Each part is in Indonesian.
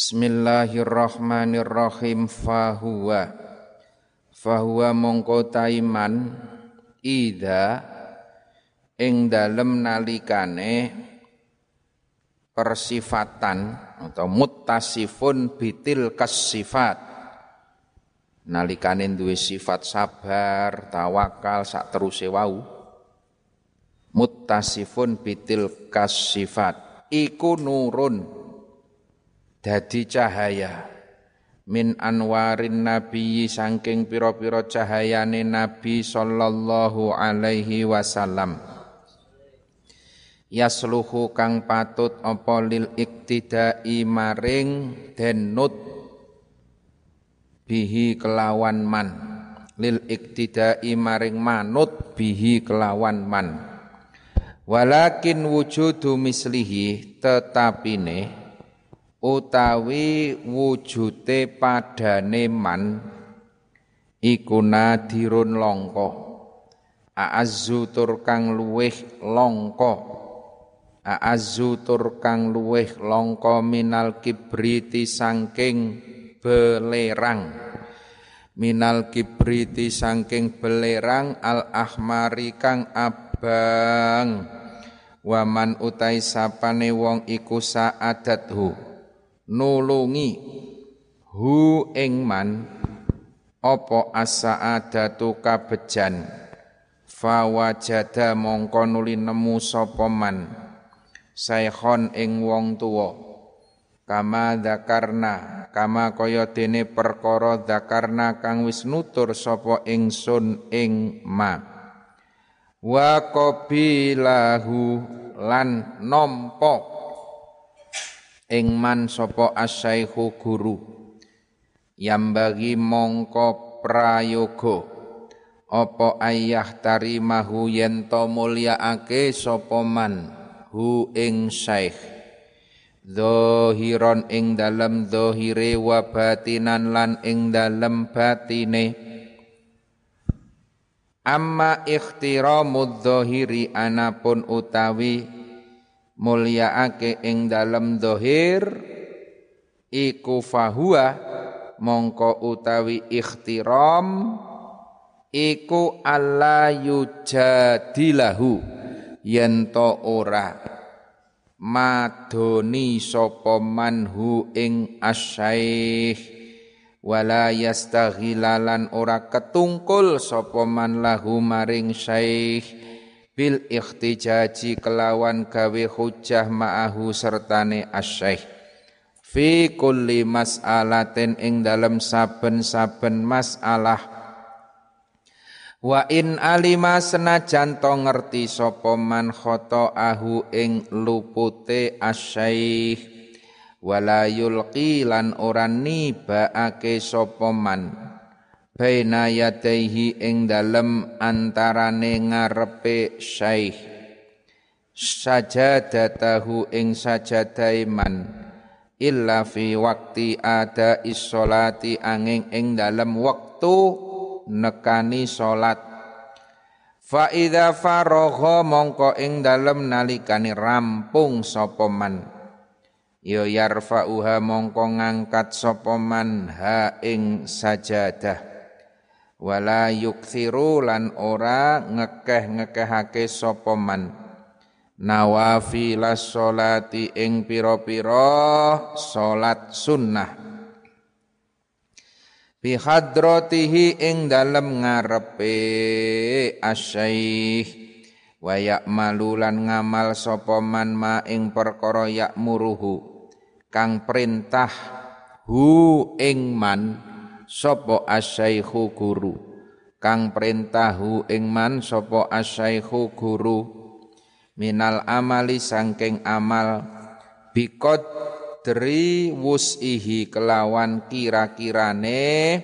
Bismillahirrahmanirrahim. Fahuwa. Fahuwa mongko taiman ida ing dalem nalikane persifatan atau muttasifun bitil kasifat. Nalikane duwe sifat sabar tawakal sak teruse wau. Muttasifun bitil kasifat. Iku nurun dadi cahaya. Min anwarin nabi sangking piro-piro cahayane nabi sallallahu alaihi wasallam. Yasluhu kang patut apa lil iktidai maring denut bihi kelawan man. Lil iktidai maring manut bihi kelawan man. Walakin wujudu mislihi tetapine utawi wujute padane man iku nadirun longko aazzu tur kang luweh longko aazzu tur kang luweh longko minal kibriti sangking belerang. Minal kibriti sangking belerang al ahmari kang abang. Waman utai sapane wong iku saadathu nulungi. Hu ing man apa as-sa'adatu kabejan? Fawajada mongko nuli nemu sapa man? Saykhon ing wong tuwa. Kama dzakarna kama kaya dene perkara dzakarna kang wis nutur sapa ingsun ing ma. Wa qabilahu lan nampa ing man sapa asyaihu guru. Bagi mongko prayoga. Apa ayah tarimahu yen to mulyaake sapa man? Hu ing syaikh Zohiron ing dalem zohire wa lan ing dalem batine. Amma ikhtiramudz zohiri anapun utawi mulyaake ing dalem dohir iku fahuwa mongko utawi ikhtiram iku alla yujadilahu yen to ora. Madoni sapa manhu ing asyaikh wala yastaghilalan ora ketungkul sapa man lahu maring syekh bil ikhtijaji kelawan gawe hujah ma'ahu sertane asyaikh fi kulli mas'alatin ing dalam saben-saben masalah. Wa in alima senajan to ngerti sapa man ahu ing lupute asyaikh wala yulqi lan ora nibaake sapa man baina yadaihi ing dalem antarane ngarepe syaikh. Sajadatahu ing sajadaiman. Illa fi wakti ada isolati angin ing dalem waktu nekani salat fa idza faragha mongko ing dalem nalikane rampung sapa man. Ya yarfa'uha mongko ngangkat sapa man ha ing sajadah wala yukthiru lan ora ngekeh-ngekehake sapa man. Nawafilas sholati ing pira-pira salat sunnah. Bi hadratihi ing dalem ngarepe asyaikh wa ya'malulan ngamal sapa man ma ing perkara ya'muruhu. Kang perintah hu ing man sapa asyaikhu guru. Kang perintahu ing man sapa asyaikhu guru. Minal amali sangking amal. Bikot dri wusihi kelawan kira-kirane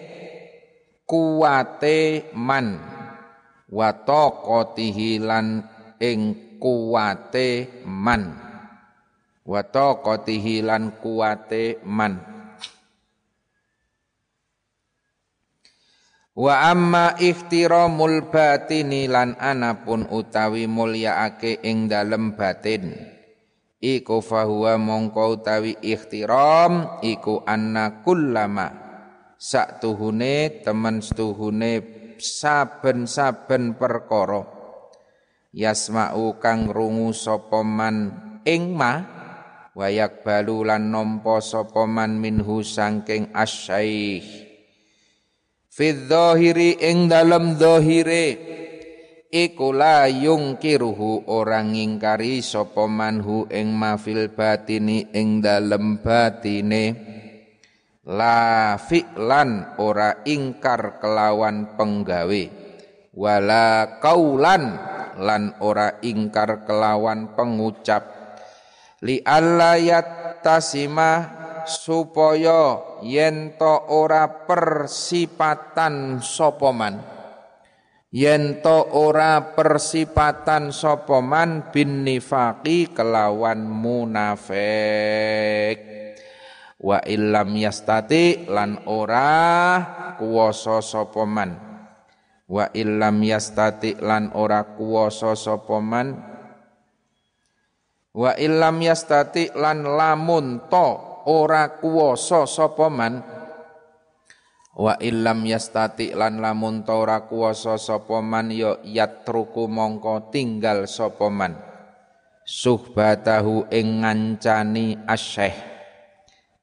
kuwate man. Wa taqatihi lan ing kuwate man. Wa taqatihi lan kuwate man Wa amma ikhtiramul batini lan anapun utawi mulyaake ing dalem batin. Iku fahuwa mongko utawi ikhtiram iku anna kullama. Sak tuhune temen setuhune saben-saben perkara. Yasma'u kang rungu sapa man ing ma wayak balulan nampa sapa man minhu sangking asyaih fi dhahiri ing dalem dhahire. Iku la yungkiruhu orang ngingkari sapa manhu ing mafil batini ing dalem batine. La fi'lan ora ingkar kelawan penggawe. Wala kaulan lan ora ingkar kelawan pengucap. Li allayat tasima supaya yento ora persipatan sopoman yen to ora persipatan sapa man bin nifaqi kelawan munafik. Wa illam yastati lan ora kuwasa sapa man. Wa illam yastati lan ora kuwasa sapa man. Wa illam yastati lan lamun to ora kuwasa sapa man? Wa illam yastati lan lamun tora kuwasa sapa man ya yatruku mongko tinggal sapa man. Suhbatahu ing ngancani asyeh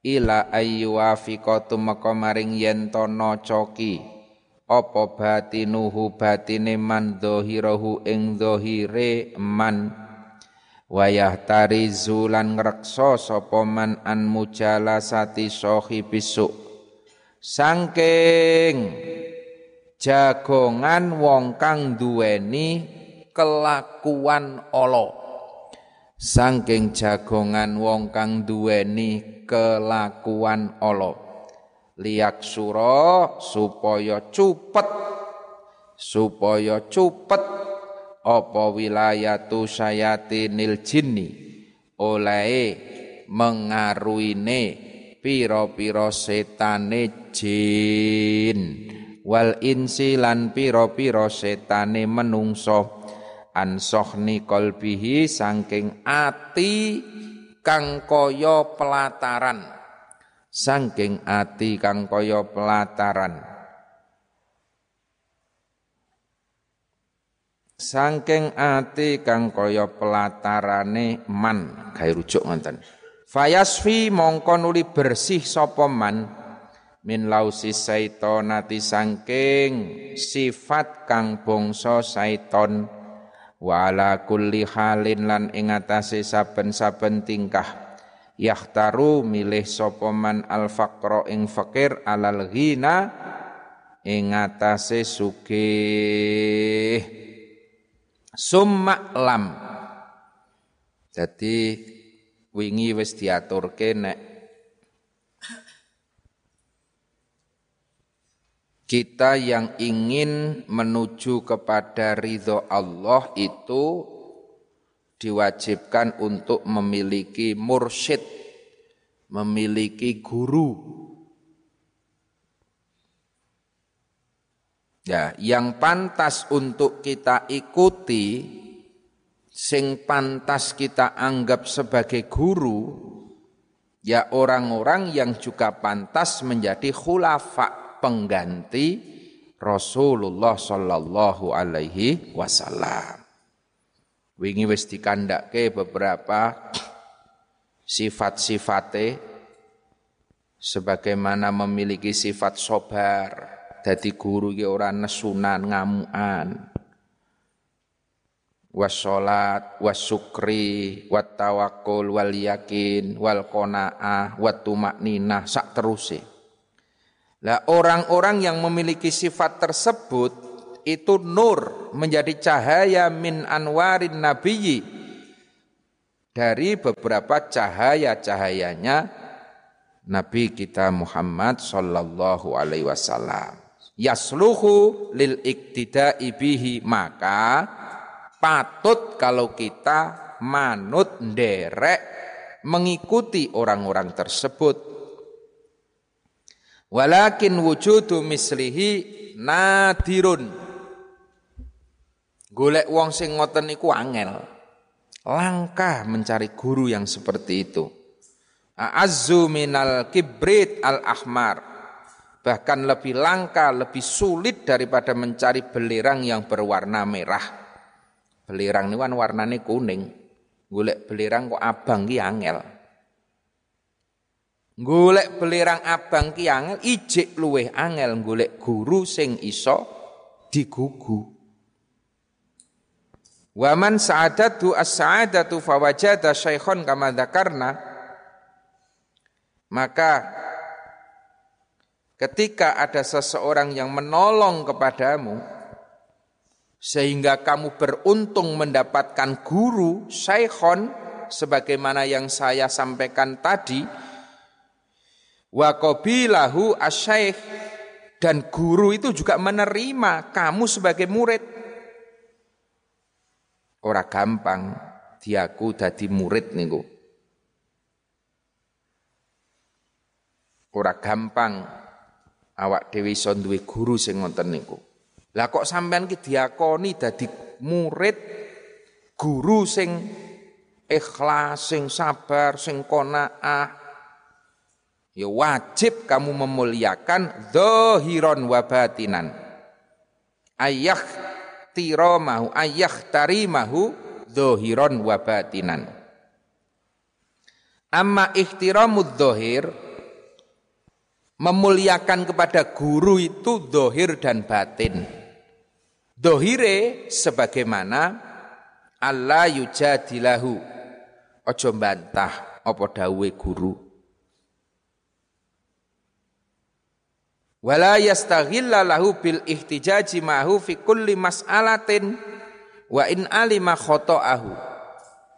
ila ayyuwafiqa tumeka maring yen to nocoki apa batinuhu batine man dhahirahu ing dhahire man wayah tarizu lan ngrekso sapa man an mujalasati sahibisuk Sangking jagongan wong kang duweni kelakuan ala. Sangking jagongan wong kang duweni kelakuan ala. Liak suro supaya cupet supaya cupet apa wilayatu sayatinil jinni? Oleh mengaruine piro-piro setane jin. Wal insi lan piro-piro setane menungso. Ansohni kolbihi sangking ati kang kaya pelataran. Sangking ati kang kaya pelataran sangking ati kang kaya pelatarane man. Gawe rujuk ngoten. Fayasfi mongko nuli bersih sapa man. Min lausi nati sangking sifat kang bangsa saiton wala kulli halin lan ing atase saben-saben tingkah. Yahtaru milih sapa man al faqra ing fakir alal ghina ing atase sugih summa lam jadi wingi wis diaturke nek kita yang ingin menuju kepada ridho Allah itu diwajibkan untuk memiliki mursyid, memiliki guru. Ya, yang pantas untuk kita ikuti sing pantas kita anggap sebagai guru ya orang-orang yang juga pantas menjadi khulafa pengganti Rasulullah sallallahu alaihi wasallam. Wingi wis dikandake beberapa sifat-sifate sebagaimana memiliki sifat sobar, dadi guru ya ora nesunan ngamuan wassalat wasukri wat tawakkul wal yakin wal qanaah wat tumakninah sak teruse. Lah orang-orang yang memiliki sifat tersebut itu nur menjadi cahaya min anwarin nabiyyi. Dari beberapa cahaya-cahayanya Nabi kita Muhammad sallallahu alaihi wasallam yasluhu lil iktida'i bihi maka patut kalau kita manut nderek mengikuti orang-orang tersebut. Walakin wujudu mislihi nadirun. Golek wong sing ngoten niku angel. Langkah mencari guru yang seperti itu. A'azzu minal kibrit al-ahmar. Bahkan lebih langka, lebih sulit daripada mencari belerang yang berwarna merah. Belerang ini kan warnanya kuning. Golek belerang kok abang ki angel. Golek belerang abang ki angel, ijik luweh angel golek guru sing iso digugu. Waman sa'adatu as-sa'adatu fawajada syaikhon kama dzakarna maka ketika ada seseorang yang menolong kepadamu sehingga kamu beruntung mendapatkan guru syaikhon sebagaimana yang saya sampaikan tadi wa qabilahu asyaikh dan guru itu juga menerima kamu sebagai murid ora gampang diaku dadi murid niku. Ora gampang awak dhewe iso duwe guru sing ngoten niku. Lah kok sampean ki diakoni dadi murid guru sing ikhlas, sing sabar, sing qanaah. Ya wajib kamu memuliakan zahiron wa batinan. Ayah ihtiramahu ayah tarimahu zohiron wa batinan. Amma ihtiramud zohir, memuliakan kepada guru itu zohir dan batin. Dohire sebagaimana Allah yujadilahu. Ojo bantah apa dawe guru. wala yastaghilla lahu bil ihtijaji mahu fi kulli mas'alatin wa in alima khata'ahu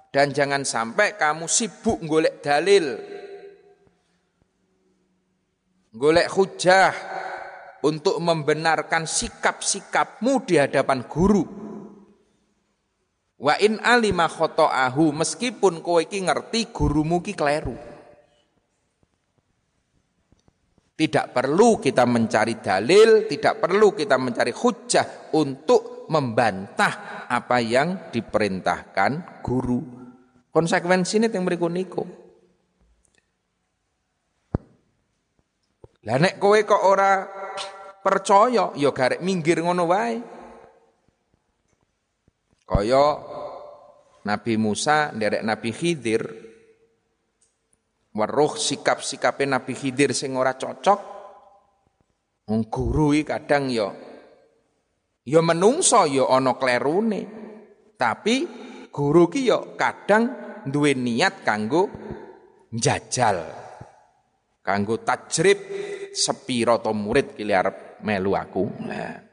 dan jangan sampai kamu sibuk golek dalil golek hujah untuk membenarkan sikap-sikapmu di hadapan guru wa in alima khata'ahu meskipun kowe iki ngerti gurumu ki kleru tidak perlu kita mencari dalil, tidak perlu kita mencari hujah untuk membantah apa yang diperintahkan guru. Konsekuensi ini yang berikut niku. Lah nek kowe kok ora percaya, ya garek minggir ngono wae. Kaya Nabi Musa nderek Nabi Khidir weruh sikap-sikape Nabi Khidir sing ora cocok wong kadang ya ya menungso ya ana klerune tapi guru ki ya kadang duwe niat kanggo njajal kanggo tajrib sepiro to murid ki arep melu aku. Nah.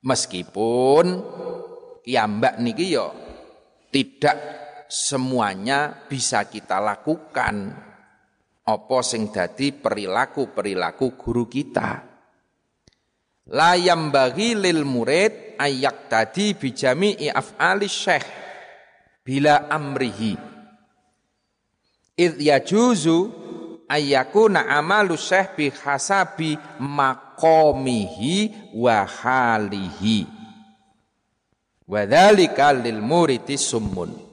meskipun kiambak niki ya tidak semuanya bisa kita lakukan. Apa sing dadi perilaku-perilaku guru kita? Layam bagi lil murid ayak tadi bijami af'ali syekh bila amrihi. Id yajuzu ayyakuna amalu syekh bi hasabi maqamihi wa halihi wa dzalika lil muridi summun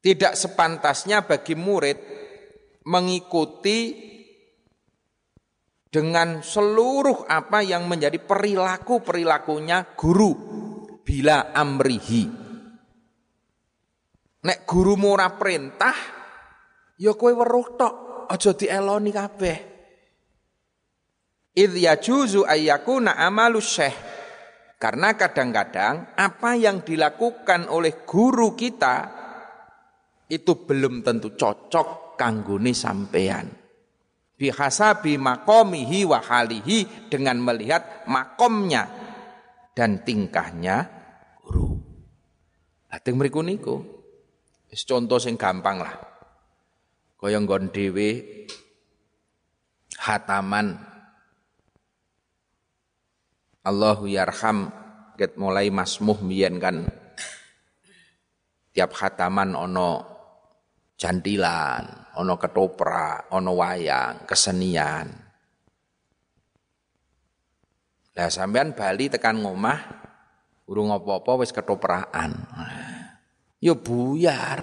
Tidak sepantasnya bagi murid mengikuti dengan seluruh apa yang menjadi perilaku-perilakunya guru bila amrihi. Nek guru ora perintah, ya kowe weruh tok, aja dieloni kabeh. Idh yajuzu ayyakuna amalu syekh. Karena kadang-kadang apa yang dilakukan oleh guru kita itu belum tentu cocok kanggone sampean. Bihasabi makomihi wa halihi dengan melihat makomnya dan tingkahnya guru. Latih mriku niku. Contoh sing gampang lah. Kaya nggon dhewe hataman Allahu yarham ket mulai masmuh biyen kan tiap hataman ono jantilan, ono ketoprak, ono wayang, kesenian. Lah sampean Bali tekan ngomah Urung apa-apa wis ketoprakan. Ya buyar.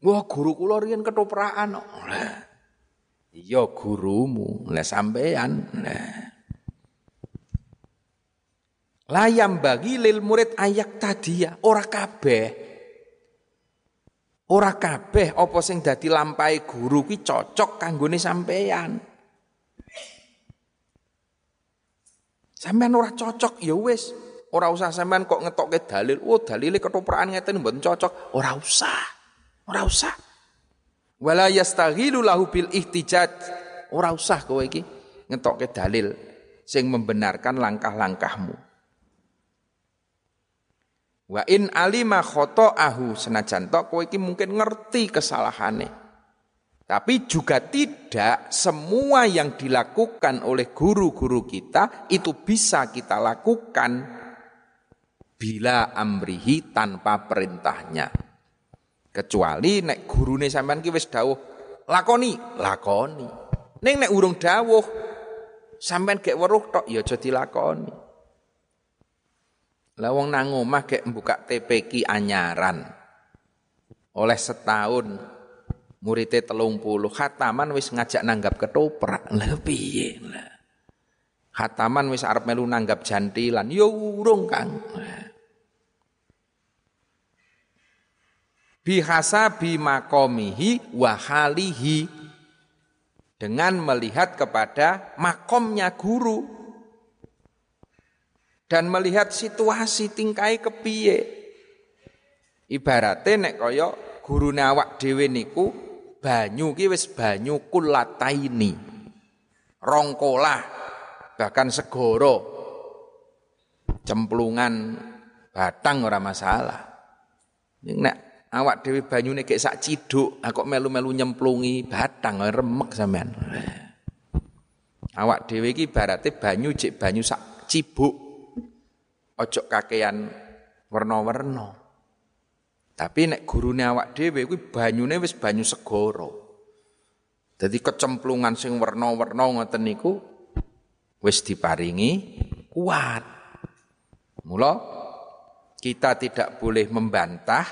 Wah, guru kula riyen ketoprakan kok. Iya gurumu, lah sampean. Layam bagi lil murid ayak ya, ora kabeh. Ora kabeh apa sing dadi lampahe guru ki cocok kanggone sampean. Sampean ora cocok ya wis, ora usah sampean kok ngetokke dalil. Oh, dalile ketoprakan ngeten mboten cocok, ora usah. Ora usah. Wala yastaghilu lahu bil ihtijaj. Ora usah kowe iki ngetokke dalil sing membenarkan langkah-langkahmu. Wa in alima ahu senajan tok kowe iki mungkin ngerti kesalahane. Tapi juga tidak semua yang dilakukan oleh guru-guru kita itu bisa kita lakukan bila amrihi tanpa perintahnya. Kecuali nek gurune sampean ki wis dawuh lakoni, lakoni. Ning nek urung dawuh sampean gek weruh tok ya aja dilakoni. Lah wong nang omah gek buka TPK anyaran. Oleh setahun muridnya telung puluh khataman wis ngajak nanggap ketoprak. Lah piye lah. Khataman wis arep melu nanggap jantilan. Ya urung Kang. Bihasabi makomihi wahalihi dengan melihat kepada makomnya guru dan melihat situasi tingkai kepiye. Ibaratnya nek kaya gurune awak dhewe niku banyu ki wis banyu kulataini. Rongkolah bahkan segoro. Cemplungan batang ora masalah. Nek awak dhewe banyune kayak sak ciduk, kok melu-melu nyemplungi batang remek sampean. Awak dhewe iki ibarate banyu cek banyu sak cibuk ojo kakean warna-warna. Tapi nek gurune awak dhewe kuwi banyune wis banyu segara. Dadi kecemplungan sing warna-warna ngoten niku wis diparingi kuat. Mula kita tidak boleh membantah,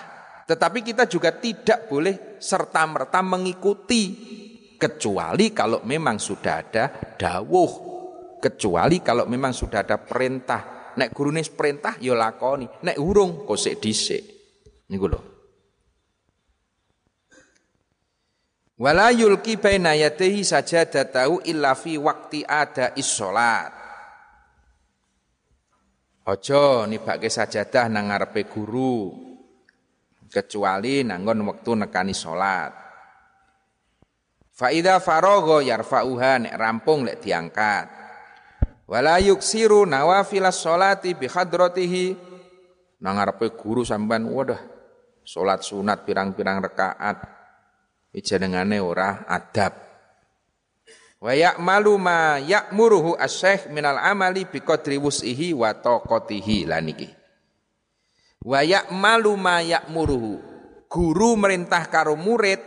tetapi kita juga tidak boleh serta-merta mengikuti kecuali kalau memang sudah ada dawuh, kecuali kalau memang sudah ada perintah Nek gurune perintah ya lakoni, nek urung kok sik dhisik. Niku lho. Wala yulki baina yadayhi sajadatahu illa fi waqti ada is-shalat. Aja nibake sajadah nang ngarepe guru kecuali nanggon wektu nekani salat. Fa idza faragha yarfa'uha nek rampung lek diangkat. Wala yuksiru nawafilas sholati bi hadratihi. Nang ngarepe guru sampean wadah salat sunat pirang-pirang rakaat. Ijenengane ora adab. Wa ya'malu ma ya'muruhu asy minal amali bi qadri wus'ihi wa taqatihi laniki. Wa ya'malu ma ya'muruhu. Guru merintah karo murid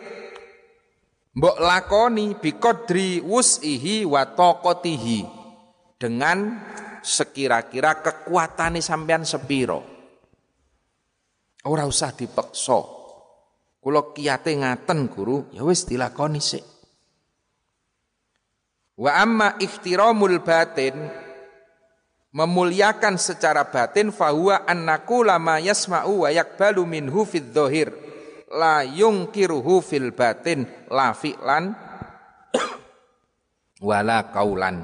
mbok lakoni bi qadri wus'ihi wa taqatihi dengan sekira-kira kekuatane sampean sepiro. Ora usah dipeksa. Kula kiyate ngaten guru, ya wis dilakoni sik. Wa amma ikhtiramul batin memuliakan secara batin fahuwa annaku lama yasma'u wa yakbalu minhu fid dhahir. La yungkiruhu fil batin la fi'lan wala kaulan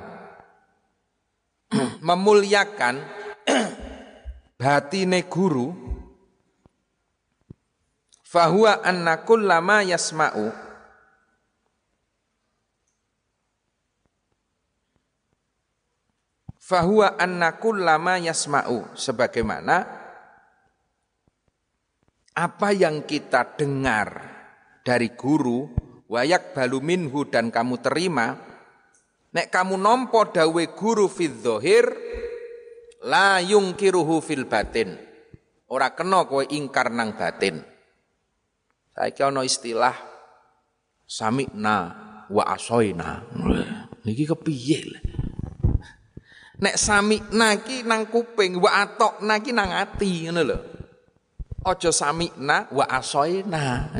memuliakan batine guru fahuwa anna kullama yasma'u fahuwa anna kullama yasma'u sebagaimana apa yang kita dengar dari guru wayak baluminhu dan kamu terima Nek kamu nompo dawe guru fil la yungkiruhu fil batin. Ora kena kowe ingkar nang batin. Saiki ana istilah sami'na wa asoina. Niki kepiye? Nek sami naki nang kuping, wa atok naki nang ati ngono lho. Aja na wa asoina.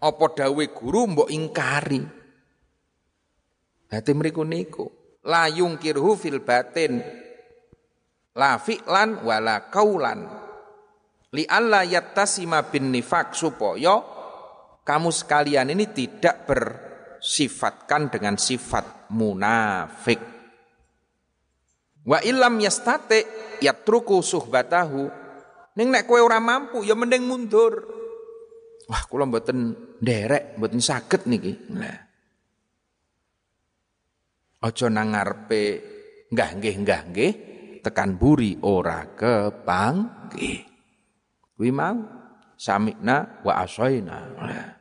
Apa dawe guru mbok ingkari. Dadi mriku niku la yungkirhu fil batin la fi'lan wala kaulan li alla yattasima bin nifak supaya kamu sekalian ini tidak bersifatkan dengan sifat munafik Wa ilam yastate yatruku suhbatahu. Ning nek kowe ora mampu ya mending mundur. Wah, kula mboten nderek, mboten saged niki. Nah. Aja nang ngarepe nggah nggih nggah nggih tekan buri ora kepanggih. Kuwi mau samikna wa asaina. Nah.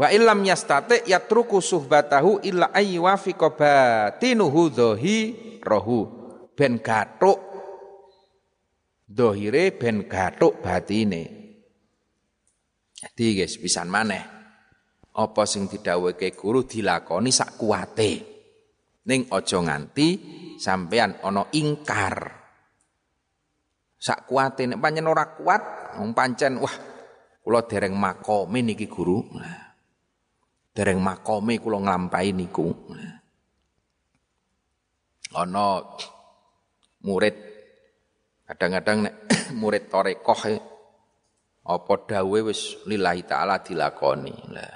Wa illam yastate yatruku suhbatahu illa aywafiqa batinuhu rohu ben gathuk dohire ben gathuk batine. Jadi guys pisan maneh apa sing didhawuhke guru dilakoni sak kuwate. Ning aja nganti sampean ana ingkar. Sak kuwate nek pancen ora kuat wong wah kula dereng makome niki guru. Nah, dereng makome kula nglampahi niku. Ana murid kadang-kadang nek murid torekoh e, apa dawe wis lillahi taala dilakoni. Lah.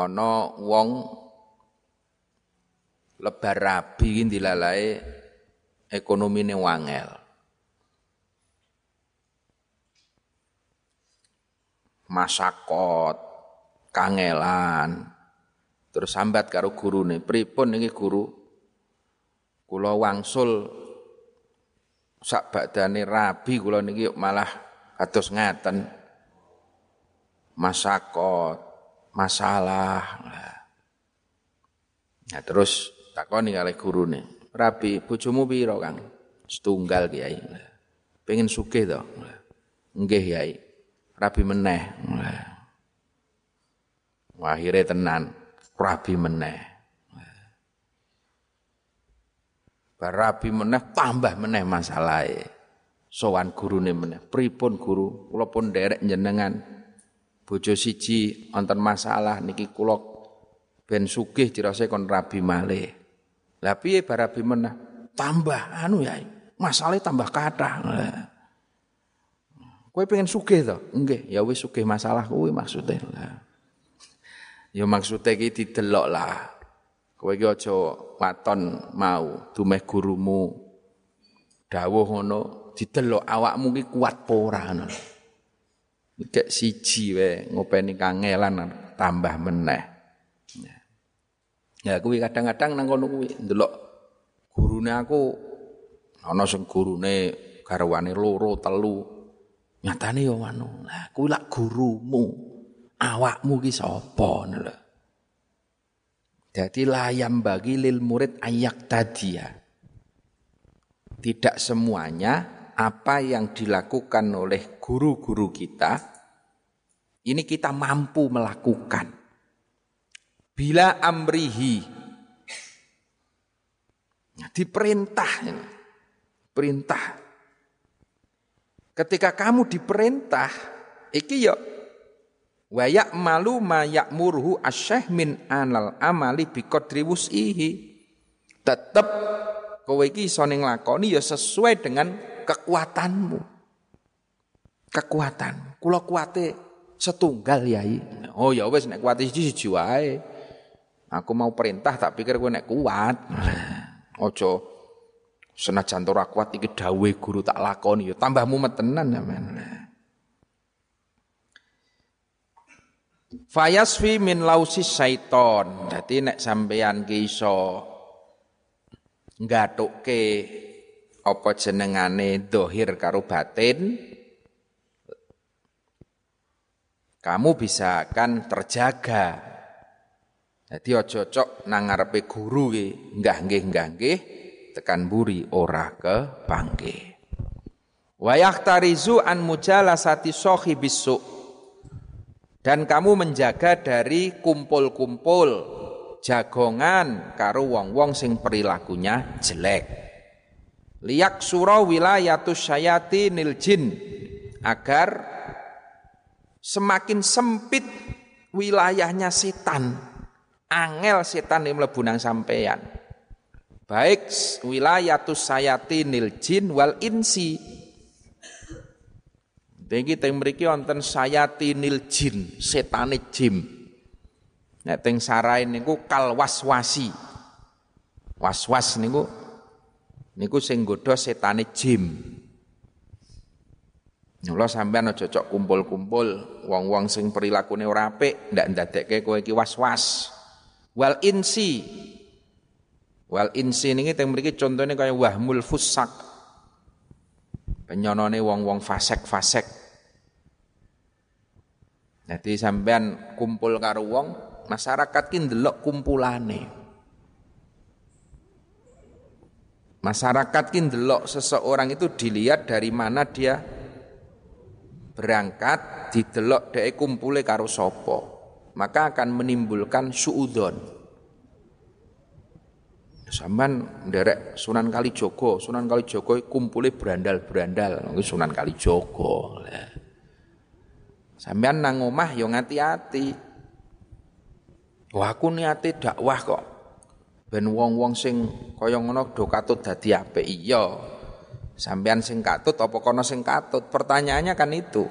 Ana wong lebar rabi dilalae ekonomine wangel. Masakot, kangelan. Terus sambat karo gurune, pripun iki guru? Kula wangsul sak badane rabi kula niki malah kados ngaten. Masakot, masalah. Nah, terus takoni kalih gurune, "Rabi, bojomu pira, Kang?" Setunggal Kiai. Pengen sugih to? Nggih, Kiai rabi meneh. Akhirnya tenan, rabi meneh. Rabi meneh tambah meneh masalahnya. Sowan gurune meneh. Pripun guru, kula pun derek jenengan. Bojo siji wonten masalah niki kula ben sugih dirasa kon rabi malih. Lah piye barabi meneh? Tambah anu ya, masalahnya tambah kathah. Kowe pengen sugih to? Nggih, ya wis sugih masalah kuwi maksudnya. Lah. Ya maksude iki didelok lah. Kowe iki aja waton mau dumeh gurumu dawuh ngono, didelok awakmu ki kuat apa ora ngono. Iki siji wae ngopeni kangelan tambah meneh. Ya kuwi kadang-kadang nang kono kuwi ndelok gurune aku ana sing gurune garwane loro telu Nyatane ya anu. Lah kuwi lak gurumu. Awakmu ki sapa lho. Jadi layam bagi lil murid ayak tadia. Tidak semuanya apa yang dilakukan oleh guru-guru kita ini kita mampu melakukan. Bila amrihi diperintah perintah Ketika kamu diperintah, iki yo wa ya'malu ma ya'muruhu asyah min anal amali bi qadri wus'ihi. Tetep kowe iki iso ning lakoni ya sesuai dengan kekuatanmu. Kekuatan. Kula kuate setunggal yai. Oh ya wis nek kuate siji siji wae. Aku mau perintah tak pikir kowe nek kuat. Ojo Senajan ora kuat iki dawuhe guru tak lakoni ya tambah mumet tenan sampean. Fayasfi min lausi syaiton. Jadi nek sampean ki iso nggathukke apa jenengane dohir karo batin kamu bisa akan terjaga. Jadi ojo cocok nang ngarepe guru ki, enggak nggih enggak nggih tekan buri ora ke pangge. Wayak tarizu an mujalasati sohi bisu. Dan kamu menjaga dari kumpul-kumpul jagongan karo wong-wong sing perilakunya jelek. Liyak surah wilayatus syayatinil jin agar semakin sempit wilayahnya setan. Angel setan yang mlebu nang sampeyan. Baik wilayatus sayatinil jin wal insi. Tinggi teng mriki wonten sayatinil jin, setane jin. Nek teng sarai niku kal waswasi. Was-was niku niku sing godha setane jim. Mula sampean aja cocok kumpul-kumpul wong-wong sing perilakune ora apik ndak ndadekke kowe iki was-was. Wal insi. Wal insi niki teng mriki contone kaya wahmul fusak. Penyonone wong-wong fasek-fasek. Jadi sampean kumpul karo wong masyarakat ki ndelok kumpulane. Masyarakat ki ndelok seseorang itu dilihat dari mana dia berangkat, didelok dhek kumpule karo sapa. Maka akan menimbulkan suudon. Sampean nderek Sunan Kalijogo, Sunan Kalijogo kumpule berandal-berandal, Sunan Kalijogo. Sampean nang omah yo ngati-ati. Wah aku niate dakwah kok. Ben wong-wong sing kaya ngono do katut dadi apik iya. Sampean sing katut apa kono sing katut? Pertanyaannya kan itu.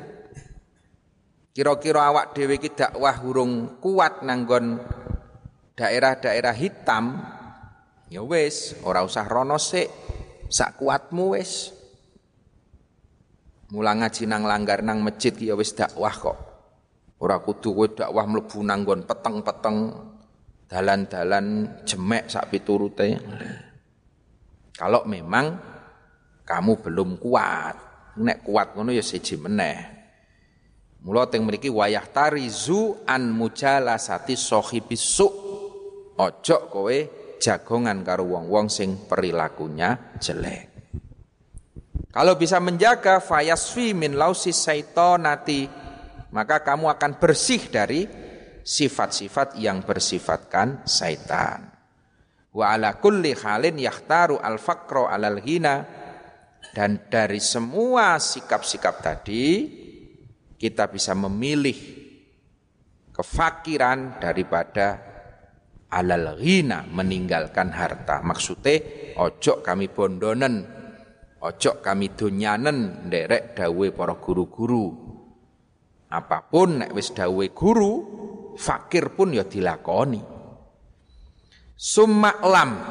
Kira-kira awak dhewe iki dakwah urung kuat nanggon daerah-daerah hitam, ya wis, ora usah rono sik, sak kuatmu wis. Mulang ngaji nang langgar nang masjid ya wis dakwah kok. Ora kudu kowe dakwah mlebu nanggon peteng-peteng dalan-dalan jemek sak piturute. Kalau memang kamu belum kuat, nek kuat ngono ya siji meneh. Mula teng mriki wayah tarizu an mujalasati sahibis su. Ojo kowe jagongan karo wong-wong sing perilakunya jelek. Kalau bisa menjaga fayasfi min lausi saitonati maka kamu akan bersih dari sifat-sifat yang bersifatkan syaitan. Wa ala kulli halin yahtaru al faqra alal ghina dan dari semua sikap-sikap tadi kita bisa memilih kefakiran daripada alal ghina meninggalkan harta. Maksudnya ojo kami bondonen, ojo kami dunyanen nderek dawe para guru-guru Apa pun nek wis dawe guru, fakir pun ya dilakoni. Summaklam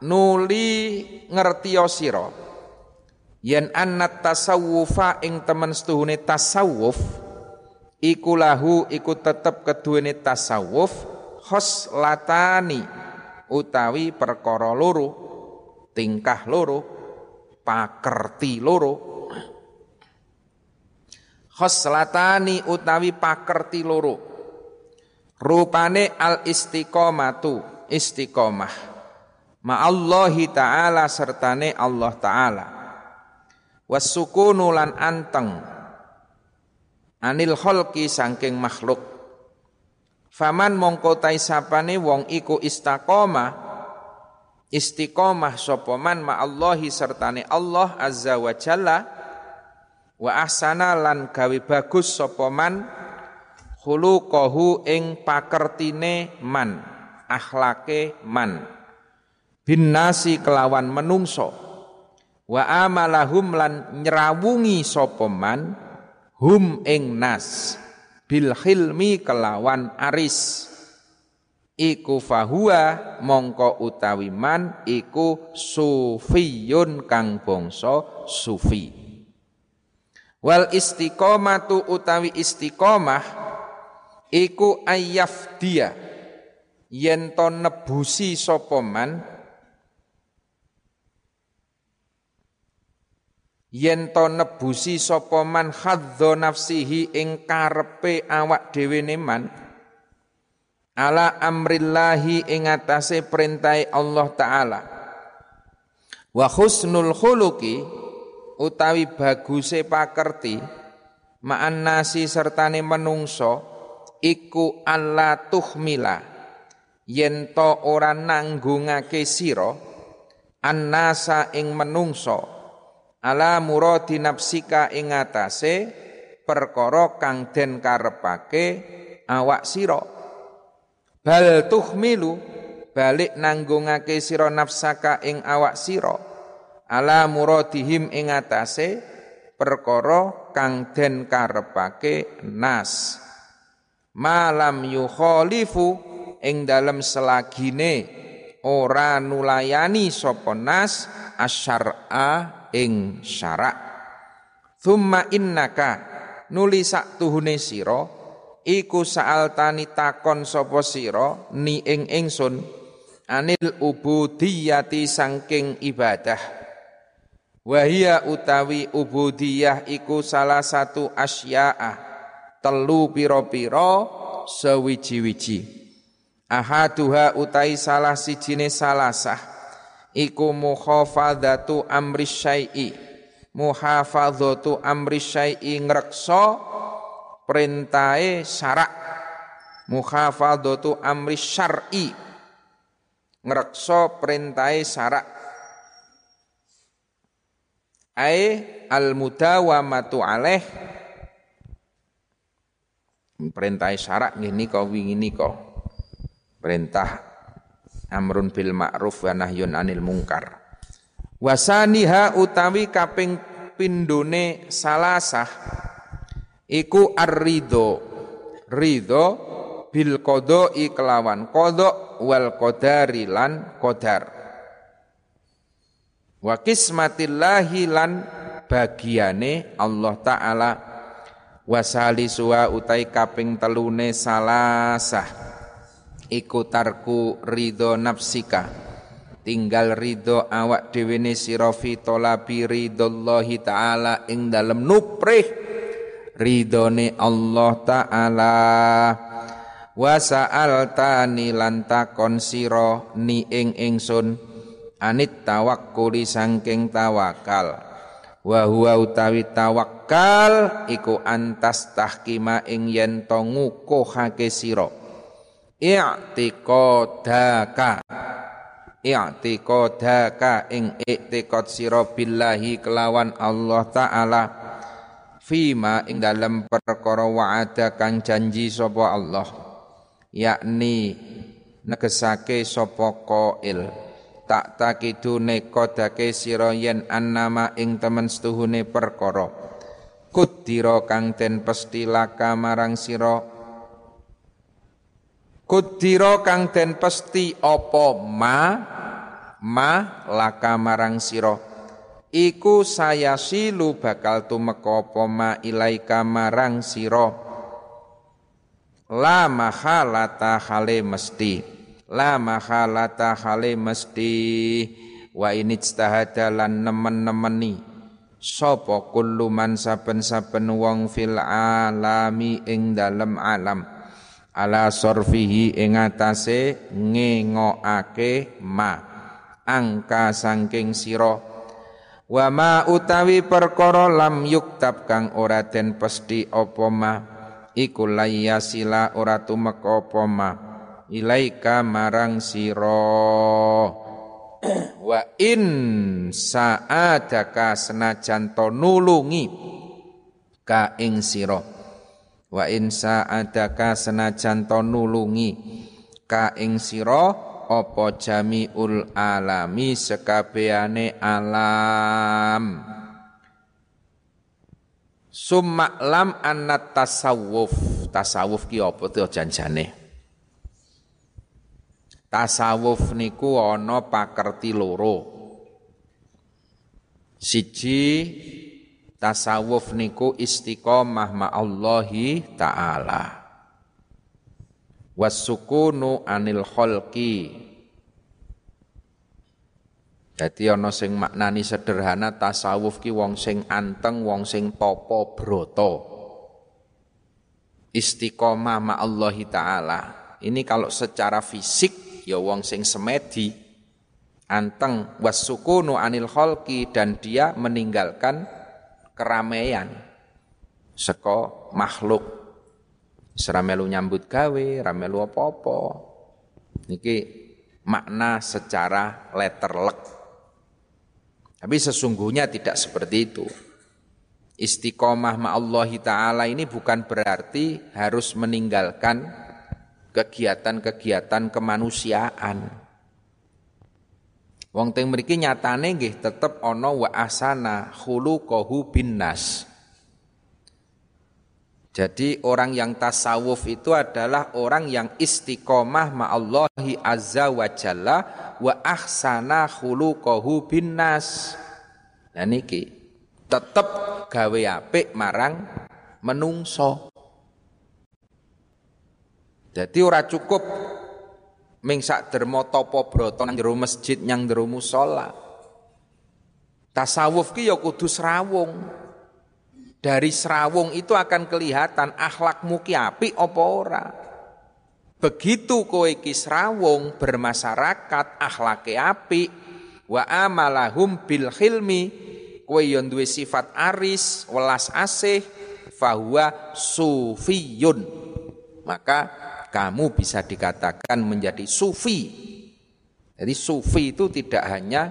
nuli ngertiya sira yen annat tasawufa ing temen setuhune tasawuf iku lahu iku tetep keduwene tasawuf khoslatani utawi perkara loro tingkah loro pakerti loro. Khoslatani utawi pakerti loro. Rupane al istiqomatu istiqomah. Ma'allahi ta'ala sertane Allah ta'ala. Wasukunu lan anteng. Anil kholki sangking makhluk faman mongko sapane wong iku istiqomah istiqomah sopoman ma'allahi sertane Allah azza wa jalla wa ahsana lan gawe bagus sapa man khuluquhu ing pakertine man akhlake man. Bin nasi kelawan menungso wa amalahum lan nyrawungi sapa man hum ing nas bil hilmi kelawan aris. Iku fahuwa mongko utawi man iku sufiyun kang bangsa sufi. Wal istiqomatu utawi istiqomah iku ayaf dia yen to nebusi sapa man yen to nebusi sapa man hadza nafsihi ing karepe awak dhewe man? Ala amrillahi ing atase perintai Allah taala. Wa husnul khuluqi utawi baguse pakerti ma'an nasi sertane menungso iku alla tuhmila. Yen to ora nanggungake sira annasa ing menungso ala muradi nafsika ing atase perkara kang den karepake awak sira. Bal tuhmilu balik nanggungake sira nafsaka ing awak sira. Ala muradihim ing atase perkara kang den karepake nas. Malam yukhalifu ing dalem selagine ora nulayani sapa nas asyara ing syarak. Thumma innaka nuli sak tuhune sira iku saaltani takon sapa sira ni ing ingsun anil ubudiyati sangking ibadah. Wahia utawi ubudiyah iku salah satu asya'a telu piro-piro sewiji-wiji. Ahaduha utai salah sijine salasah iku muhafadzatu amri syai'i. Muhafadzatu amri syai'i ngrekso perintahe syarak. Muhafadzatu amri syar'i ngrekso perintahe syarak ai al mudawamatu alaih perintah syarat ngene kok wingi nika perintah amrun bil ma'ruf wa nahyun anil mungkar. Wasaniha utawi kaping pindone salasah iku ar-ridho. Ridho bil qada'i kelawan qada wal qadari lan qadar. Wa kismatillahi lan bagiane Allah taala. Wasali suwa utai kaping telune salasah iku tarku ridho nafsika. Tinggal ridho awak dhewe ne sira fi talabi ridhollahi taala ing dalem nuprih. Ridhone Allah taala. Wa sa'altani lan takon ni ing ingsun. Anit tawakkuli sangking tawakal. Wa huwa utawi tawakal iku antas tahkima ing yen to ngukuhake sira i'tiqadaka. I'tiqadaka ing i'tiqad sira billahi kelawan Allah taala. Fima ing dalam perkara wa'ada kang janji sapa Allah. Yakni negesake sapa qail. Tak takidu nekodake sira yen annama ing temen setuhune perkara. Kudira kang den pesti laka marang sira kudira kang den pesti apa ma? Ma laka marang sira. Iku saya silu bakal tumeka apa ma ilaika marang sira. La mahalata hale mesti. La mahalata hale mesti. Wa ini lan nemen-nemeni. Sapa kullu man saben-saben wong fil alami ing dalem alam ala sorfihi ing atase ma angka sangking sira. Wa ma utawi perkara lam yuktab kang ora den pesti apa ma iku layasila ora tumeka apa ma ilaika marang siro wa in saadaka senajan to nulungi ka ing sira wa in saadaka senajan to nulungi. Ka ing sira apa jamiul alami sekabehane alam. Summa lam annat tasawuf. Tasawuf ki apa to janjane? Tasawuf niku ana pakerti loro. Siji tasawuf niku istiqomah Allahi taala. Wasukunu anil khalqi. Jadi ana sing maknani sederhana tasawuf ki wong sing anteng, wong sing topo broto. Istiqomah Allahi taala. Ini kalau secara fisik ya wong sing semedi anteng wasukunu anil khalqi dan dia meninggalkan keramaian seko makhluk seramelu nyambut gawe ramelu apa-apa Niki makna secara letterlek. Tapi sesungguhnya tidak seperti itu. Istiqomah ma'allahi ta'ala ini bukan berarti harus meninggalkan kegiatan-kegiatan kemanusiaan. Wong teng mriki nyatane nggih tetep ana wa asana khuluquhu binnas. Jadi orang yang tasawuf itu adalah orang yang istiqomah ma'allahi azza wa jalla wa ahsana khuluquhu binnas. Nah niki tetep gawe apik marang menungso. Jadi ora cukup ming sak derma tapa brata nang jero masjid nyang jero musala. Tasawuf ki ya kudu srawung. Dari serawung itu akan kelihatan akhlakmu ki apik apa ora. Begitu kowe ki serawung bermasyarakat akhlake apik wa amalahum bil khilmi kowe yo duwe sifat aris, welas asih, fahuwa sufiyun. Maka kamu bisa dikatakan menjadi sufi. Jadi sufi itu tidak hanya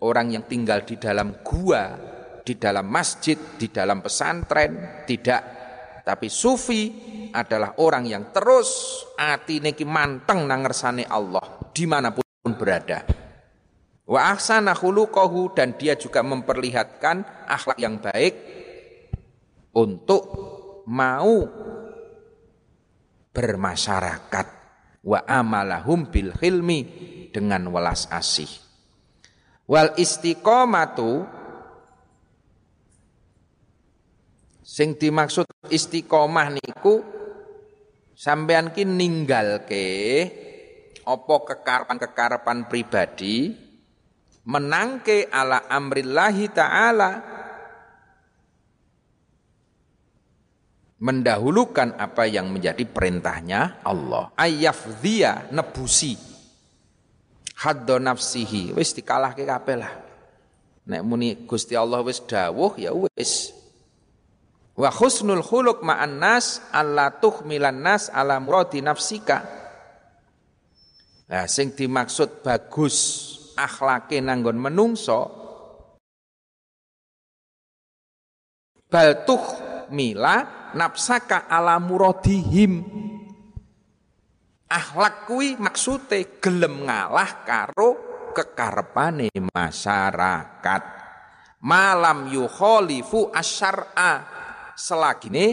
orang yang tinggal di dalam gua, di dalam masjid, di dalam pesantren, tidak. Tapi sufi adalah orang yang terus hati neki manteng nangersane Allah di mana pun berada. Wa ahsana khuluquhu dan dia juga memperlihatkan akhlak yang baik untuk mau bermasyarakat wa amalahum bil hilmi dengan welas asih. Wal istiqomatu Sing dimaksud istiqomah niku sampean ki ninggalke apa kekarepan-kekarepan pribadi menangke ala amrillahi taala mendahulukan apa yang menjadi perintahnya Allah. Ayyafdhiya nebusi. Haddo nafsihi. Wis dikalahke kabeh lah. Nek muni Gusti Allah wis dawuh ya wis. Wa husnul khuluq ma'an nas alla tuhmilan nas ala muradi nafsika. Nah, sing dimaksud bagus akhlake nanggon menungso bal tuhmila nafsaka ala muradihim. Akhlak kuwi maksude gelem ngalah karo kekarepane masyarakat. Malam yukhalifu asyara selagi ini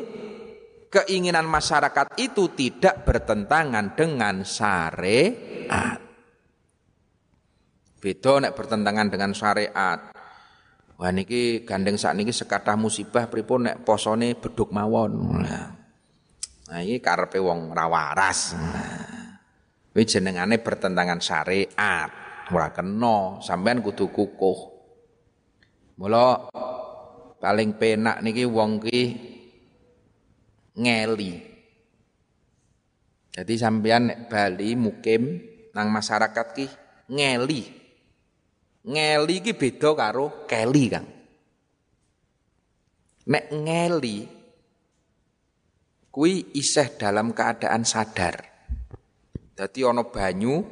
keinginan masyarakat itu tidak bertentangan dengan syariat. Beda nek bertentangan dengan syariat. Wah niki gandeng saat niki sekatah musibah pripun nek posone beduk mawon. Nah ini karepe wong rawaras. Kuwi jenengane bertentangan syariat. Ora kena, sampean kudu kukuh. Mula paling penak niki wong ki ngeli. Jadi sampean nek Bali mukim nang masyarakat ki ngeli. Ngeli ki beda karo keli, Kang. Nek ngeli kuwi isih dalam keadaan sadar. Jadi ono banyu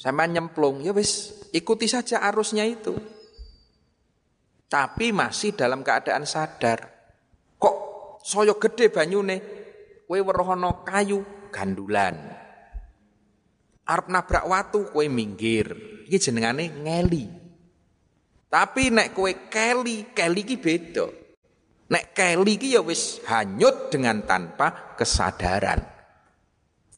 sama nyemplung ya wis ikuti saja arusnya itu tapi masih dalam keadaan sadar. Kok soyo gede banyune? Kue werohono kayu gandulan. Arep nabrak watu kue minggir. Iki jenengane ngeli. Tapi nek kue keli, keli ki beda. Nek keli ki ya wis hanyut dengan tanpa kesadaran.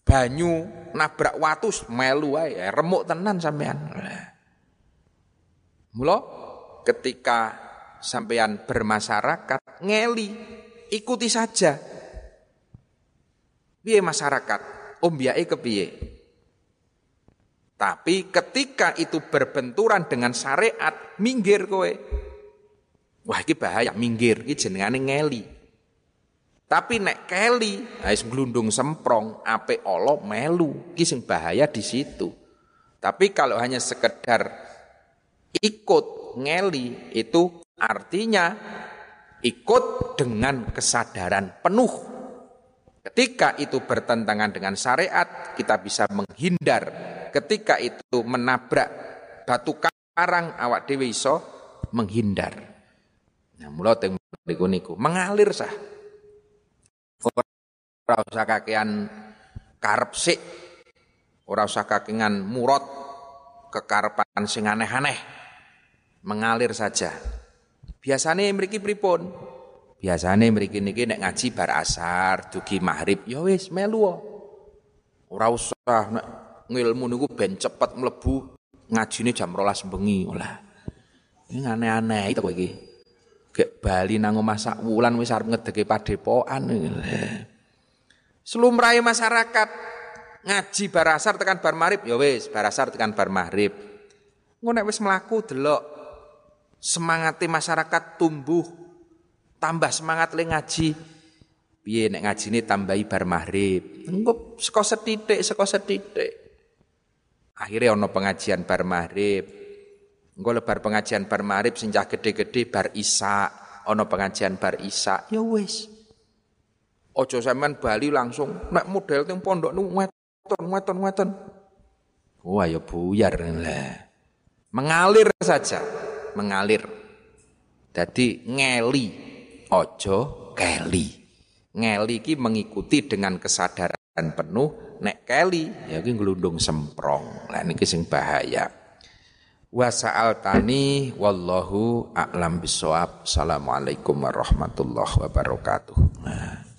Banyu nabrak watu melu ae, remuk tenan sampean. Mula ketika sampean bermasyarakat ngeli ikuti saja piye masyarakat umbiake kepiye tapi ketika itu berbenturan dengan syariat minggir kowe. Wah iki bahaya minggir. Iki jenengane ngeli. Tapi nek keli wis glundung semprong ape Allah melu. Sing bahaya di situ. Tapi kalau hanya sekedar ikut ngeli itu Artinya ikut dengan kesadaran penuh. Ketika itu bertentangan dengan syariat, kita bisa menghindar ketika itu menabrak batu karang awak dhewe iso menghindar. Nah, mula teng niku mengalir sah. Ora usah kakean karep sik. Ora usah kakean murot kekarepan sing aneh-aneh. Mengalir saja. Biasanya mriki pripun? Biasanya mriki niki nek ngaji bar asar, dugi maghrib, ya wis melu. Ora usah nek ngilmu niku ben cepet mlebu ngajine jam 12 bengi. Lah. Ini aneh-aneh itu iki. Gek bali nang omah sak wulan wis arep ngedeke padepokan. Selumrahe masyarakat ngaji bar asar tekan bar maghrib, ya wis bar asar tekan bar maghrib. Engko nek wis mlaku delok semangati masyarakat tumbuh tambah semangat le ngaji. Piye nek ngajine tambahi bar maghrib engko saka setitik saka setitik akhirnya ono pengajian bar maghrib engko lebar pengajian bar maghrib sing cah gede-gede bar isa ono pengajian bar isa ya wis. Ojo sampean bali langsung nek model teng pondok nu weton weton weton wah ya buyar lah mengalir saja mengalir. Jadi ngeli, ojo keli. Ngeli ki mengikuti dengan kesadaran penuh, nek keli ya ki nglundung semprong. Lah niki sing bahaya. Wa tani wallahu a'lam bisawab. Assalamualaikum warahmatullahi wabarakatuh. Nah.